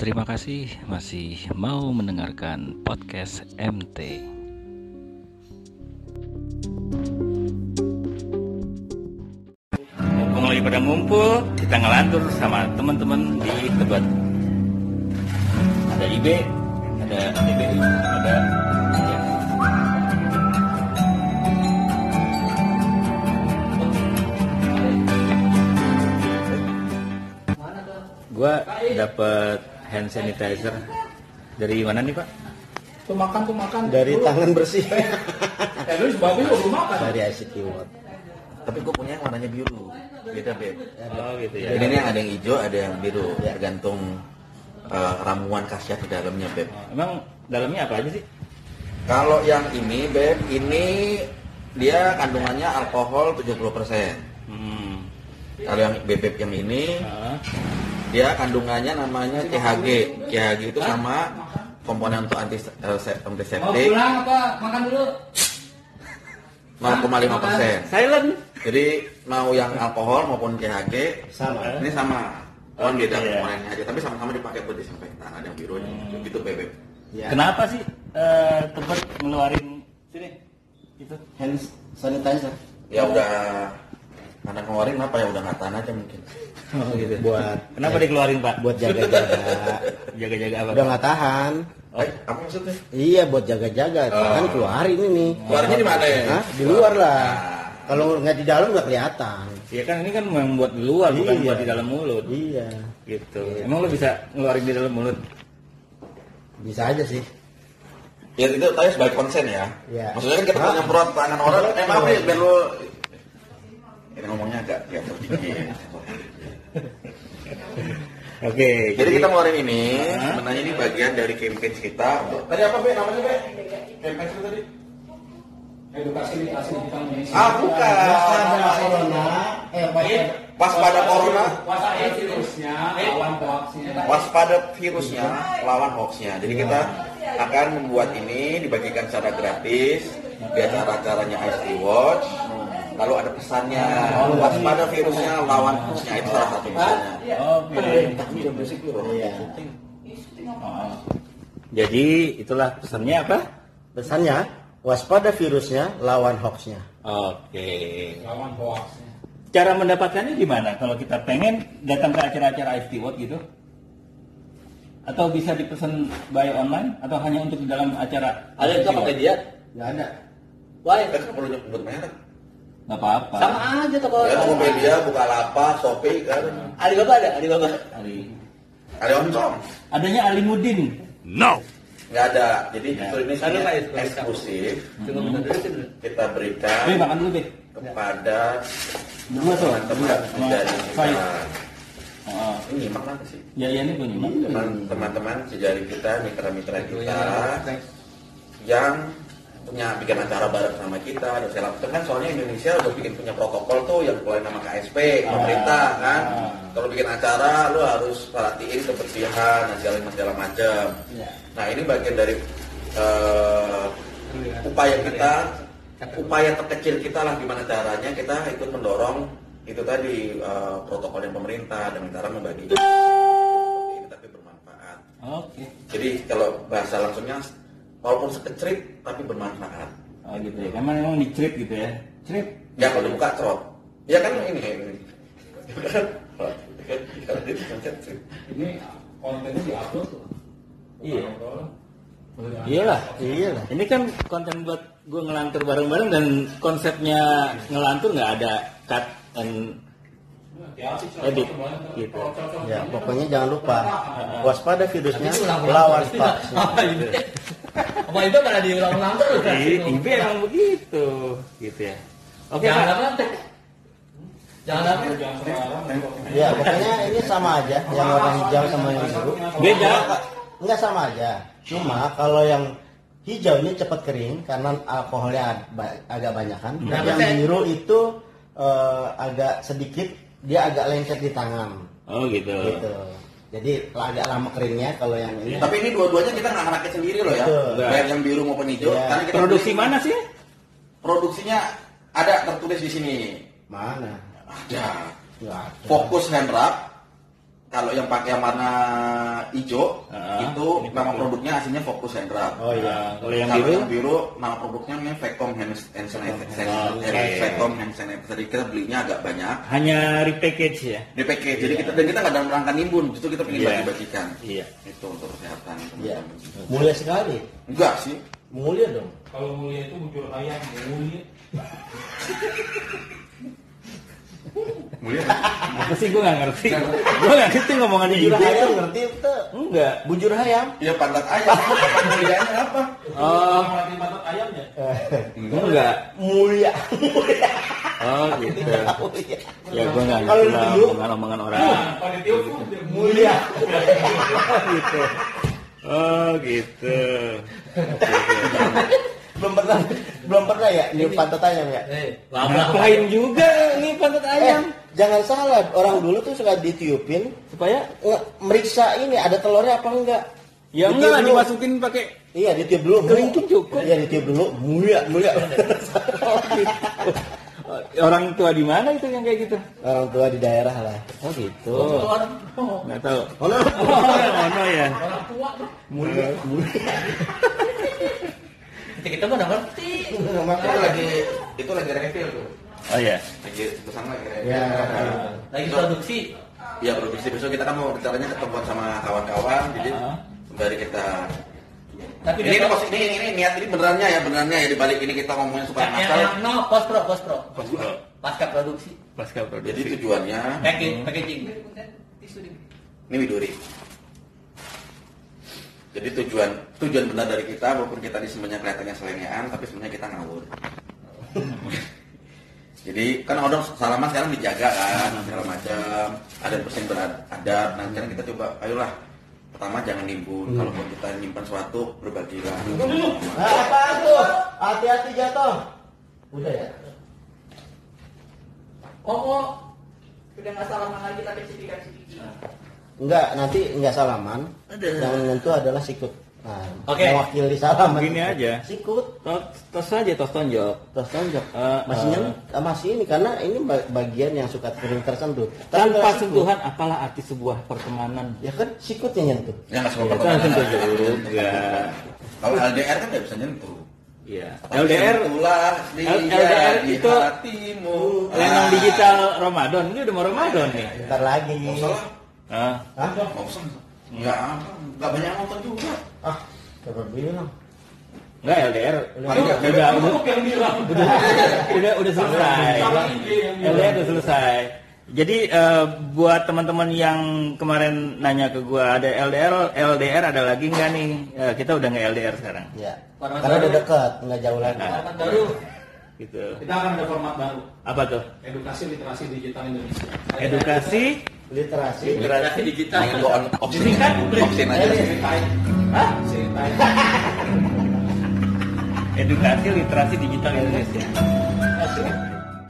Terima kasih masih mau mendengarkan podcast MT. Mumpung lagi pada ngumpul, kita ngelantur sama teman-teman di Tebet. Ada IB, ada DBI, ada. Gua dapat hand sanitizer dari mana nih pak? Tuh makan tuh makan. dari tangan bersih Eh lu lu belum makan. dari ICT World Tapi gue punya yang warnanya biru, beda beb. Oh gitu ya. Ini nih ada yang hijau, ada yang biru, tergantung eh, ramuan khasiat di dalamnya beb. Emang dalamnya apa aja sih? Kalau yang ini beb, ini dia kandungannya alkohol 70%. Hmm. Kalau yang bebek yang ini, Ah, dia kandungannya namanya CHG. CHG itu sama komponen untuk anti eh, se- Mau antiseptik pulang apa? Makan dulu. 0,5%. silent. Jadi mau yang alkohol maupun CHG sama ini sama. Cuman beda Iya. komponennya aja, tapi sama-sama dipakai buat disinfektan. Ada yang biru, Hmm. gitu bebek. ya Kenapa sih eh Tebet ngeluarin sini? Itu. hand sanitizer Ya udah karena ngeluarin apa ya udah nggak tahan aja mungkin. Oh gitu. buat Kenapa dikeluarin pak? buat jaga-jaga Jaga-jaga apa? udah nggak tahan Oh. Eh, apa maksudnya? iya buat jaga-jaga Oh. kan keluarin ini Keluarnya di mana ya? Hah? di luar lah Nah. kalau nggak di dalam nggak kelihatan Ya kan ini kan memang buat di luar, bukan Iya. buat di dalam mulut. iya Gitu. Emang lo bisa ngeluarin di dalam mulut? bisa aja sih Ya itu tadi sebagai konsen ya. Iya. Maksudnya kan kita Hah? nyemprot tangan orang, eh maaf nih biar lu ini ngomongnya agak ya dikit. Oke. Jadi kita ngeluarin ini, Hah? sebenarnya ini bagian dari campaign kita. Tadi apa be namanya be? Campaign itu tadi? Edukasi literasi digital Indonesia. Ah bukan. waspada corona eh waspada Waspada corona, Waspada virusnya, lawan hoaxnya. waspada virusnya, lawan hoaxnya. Jadi kita akan membuat ini dibagikan secara gratis di acara-acaranya ICT Watch. Lalu ada pesannya, waspada virusnya, lawan hoaxnya itu salah satu pesannya. Oke. iya Oh. Jadi itulah pesannya apa? pesannya waspada virusnya lawan hoaxnya Oke. Lawan hoaxnya. Cara mendapatkannya gimana? Kalau kita pengen datang ke acara-acara IFT World gitu? Atau bisa dipesan by online? Atau hanya untuk di dalam acara? Ada yang pakai dia? nggak ada Wah, Kita kan perlu nyebut merek. Nggak apa-apa. sama aja toko. Ya, Tokopedia, Bukalapak, Shopee kan. Alibaba ada, Alibaba. Ali. Ada oncom. Adanya Alimudin. Nggak ada. Jadi Ya. ini Ada nggak ya? eksklusif. Dulu. Kita berikan Be, makan dulu, Be. kepada Berdua tuh. teman-teman Berdua. dari kita. Oh. Ini nyimak apa sih? Ya, ya ini gue nyimak. Teman- Teman-teman sejari kita, mitra-mitra kita yang punya bikin acara bareng sama kita dan saya lakukan kan soalnya Indonesia udah bikin punya protokol tuh yang keluar nama KSP pemerintah kan? Ah. kalau bikin acara lu harus perhatiin kebersihan dan segala segala macam nah ini bagian dari eh, upaya kita upaya terkecil kita lah gimana caranya kita ikut mendorong itu tadi eh, protokol yang pemerintah dengan cara membagi. Seperti ini tapi bermanfaat. Oke. jadi kalau bahasa langsungnya walaupun sekecrit tapi bermanfaat. Oh gitu ya. Kan memang dicrit gitu ya. Crit. Ya kalau dibuka cerot. Ya kan ini ini. Kontennya diupload tuh. Iya. Iyalah. iyalah Ini kan konten buat gue ngelantur bareng-bareng dan konsepnya ngelantur nggak ada cut and edit gitu. ya pokoknya jangan lupa waspada virusnya lawan hoaxnya Apa itu malah diulang-ulang terus? kan? I- Ibe emang begitu gitu ya. Oke Jangan Pak. apa? Jangan apa? ya pokoknya ini sama aja yang warna hijau sama yang biru Beda. Enggak sama aja. Cuma kalau yang hijau ini cepat kering karena alkoholnya agak banyak kan. Berapa yang biru itu eh, agak sedikit dia agak lengket di tangan Oh gitu. gitu. Jadi agak lama keringnya kalau yang ini. Tapi ini dua-duanya kita nggak ngerakit sendiri loh ya. Betul. Baik yang biru maupun hijau. Iya. Karena kita Produksi beli- mana sih? Produksinya ada tertulis di sini. Mana? Ada. Ada. Fokus hand wrap kalau yang pakai yang warna hijau Ah, itu ini nama fokus. produknya aslinya Focus Hendra. Oh iya. Nah, kalau yang Kalau biru yang biru nama produknya namanya Vacom Hand Hand Sanitizer. Oke. Vacom Hand Sanitizer. Jadi kita belinya agak banyak. hanya repackage ya. Di package. Jadi kita dan kita nggak dalam rangka nimbun, justru kita pengen Iya. bagi-bagikan. Iya. Itu untuk kesehatan. Iya. teman-teman. Mulia sekali. Enggak sih. Mulia dong. Kalau mulia itu bujur ayam, mulia. Mulia. Apa sih gue nggak ngerti. gue nggak ngerti ngomongan Bujur ibu. ayam ngerti itu? Enggak. Bujur ayam. Iya pantat ayam. Mulianya apa? Oh, Melatih pantat ayamnya. enggak. Mulia. Oh gitu. Ya gue nggak Kalau ngerti lah omongan-omongan orang. Nah, kalau di telepon dia Mulia. gitu. Oh gitu. Belum pernah belum pernah ya ini pantat ayam ya? Eh. Ngapain juga nih pantat ayam? Eh, jangan salah, orang dulu tuh suka ditiupin Supaya meriksa ini ada telurnya apa enggak. ya Ditiup enggak lah dimasukin pakai Iya, ditiup dulu. Kelingking cukup. Iya, ditiup dulu. Mulia, mulia. oh, gitu. Orang tua di mana itu yang kayak gitu? orang tua di daerah lah. Oh gitu. Orang Nggak tahu. Oh, no. Oh, yang mana ya? orang tua mulia, mulia. Kita kita mah udah ngerti. Itu lagi itu lagi refill tuh. Oh ya. Lagi pesan lagi refill. Ya. Lagi produksi. Ya produksi besok kita kan mau rencananya ketemuan sama kawan-kawan, jadi sembari kita Tapi ini, ini, pos- ini, ini, ini niat ini benerannya ya benerannya ya di balik ini kita ngomongin supaya yang, yang, masal. yang no post pro post pro Post pro. pasca produksi Pasca produksi. Jadi tujuannya packing packaging ini Widuri. Jadi tujuan tujuan benar dari kita walaupun kita di sebenarnya kelihatannya selengean tapi sebenarnya kita ngawur. Jadi kan orang salaman sekarang dijaga kan segala macam ada persen beradab. Nah sekarang kita coba ayolah pertama jangan nimbun kalaupun kita nyimpan sesuatu berbagilah. Nah, apa tuh? Hati-hati jatuh. Udah ya? oh oh Udah nggak salaman lagi tapi cipika-cipiki. Enggak, nanti enggak salaman. Yang menyentuh adalah sikut. Nah, Oke. mewakili salaman. Gini aja. Sikut. Tos, tos aja tos tonjok. Terus tonjok. Eh, masih eh. nyen- ah, masih ini karena ini ba- bagian yang suka kering tersentuh. Tanpa sentuhan apalah arti sebuah pertemanan? Ya kan sikut yang nyentuh. Ya nggak semua Ya, pertemanan kan ada. juga. Kalau LDR kan nggak bisa nyentuh. Iya. LDR Itulah dia LDR di itu hatimu. lenong Ah. digital Ramadan. Ini udah mau Ramadan nih. Bentar lagi. Ah, Hah? Mau pesan? Enggak, enggak banyak nonton juga. Ah, coba bilang. enggak LDR. Udah, udah, yang bilang. udah, udah, udah selesai. LDR udah selesai. Jadi eh, buat teman-teman yang kemarin nanya ke gua ada LDR, LDR ada lagi nggak nih? Eh, kita udah nggak LDR sekarang. Ya. Format Karena baru. udah dekat, nggak jauh lagi. format baru Gitu. Kita akan ada format baru. Apa tuh? Edukasi literasi digital Indonesia. Edukasi. Literasi. literasi digital Ini gua on- opsin, Disingkat? opsin aja. Ceritain. Hah? Ceritain. Edukasi literasi digital Indonesia.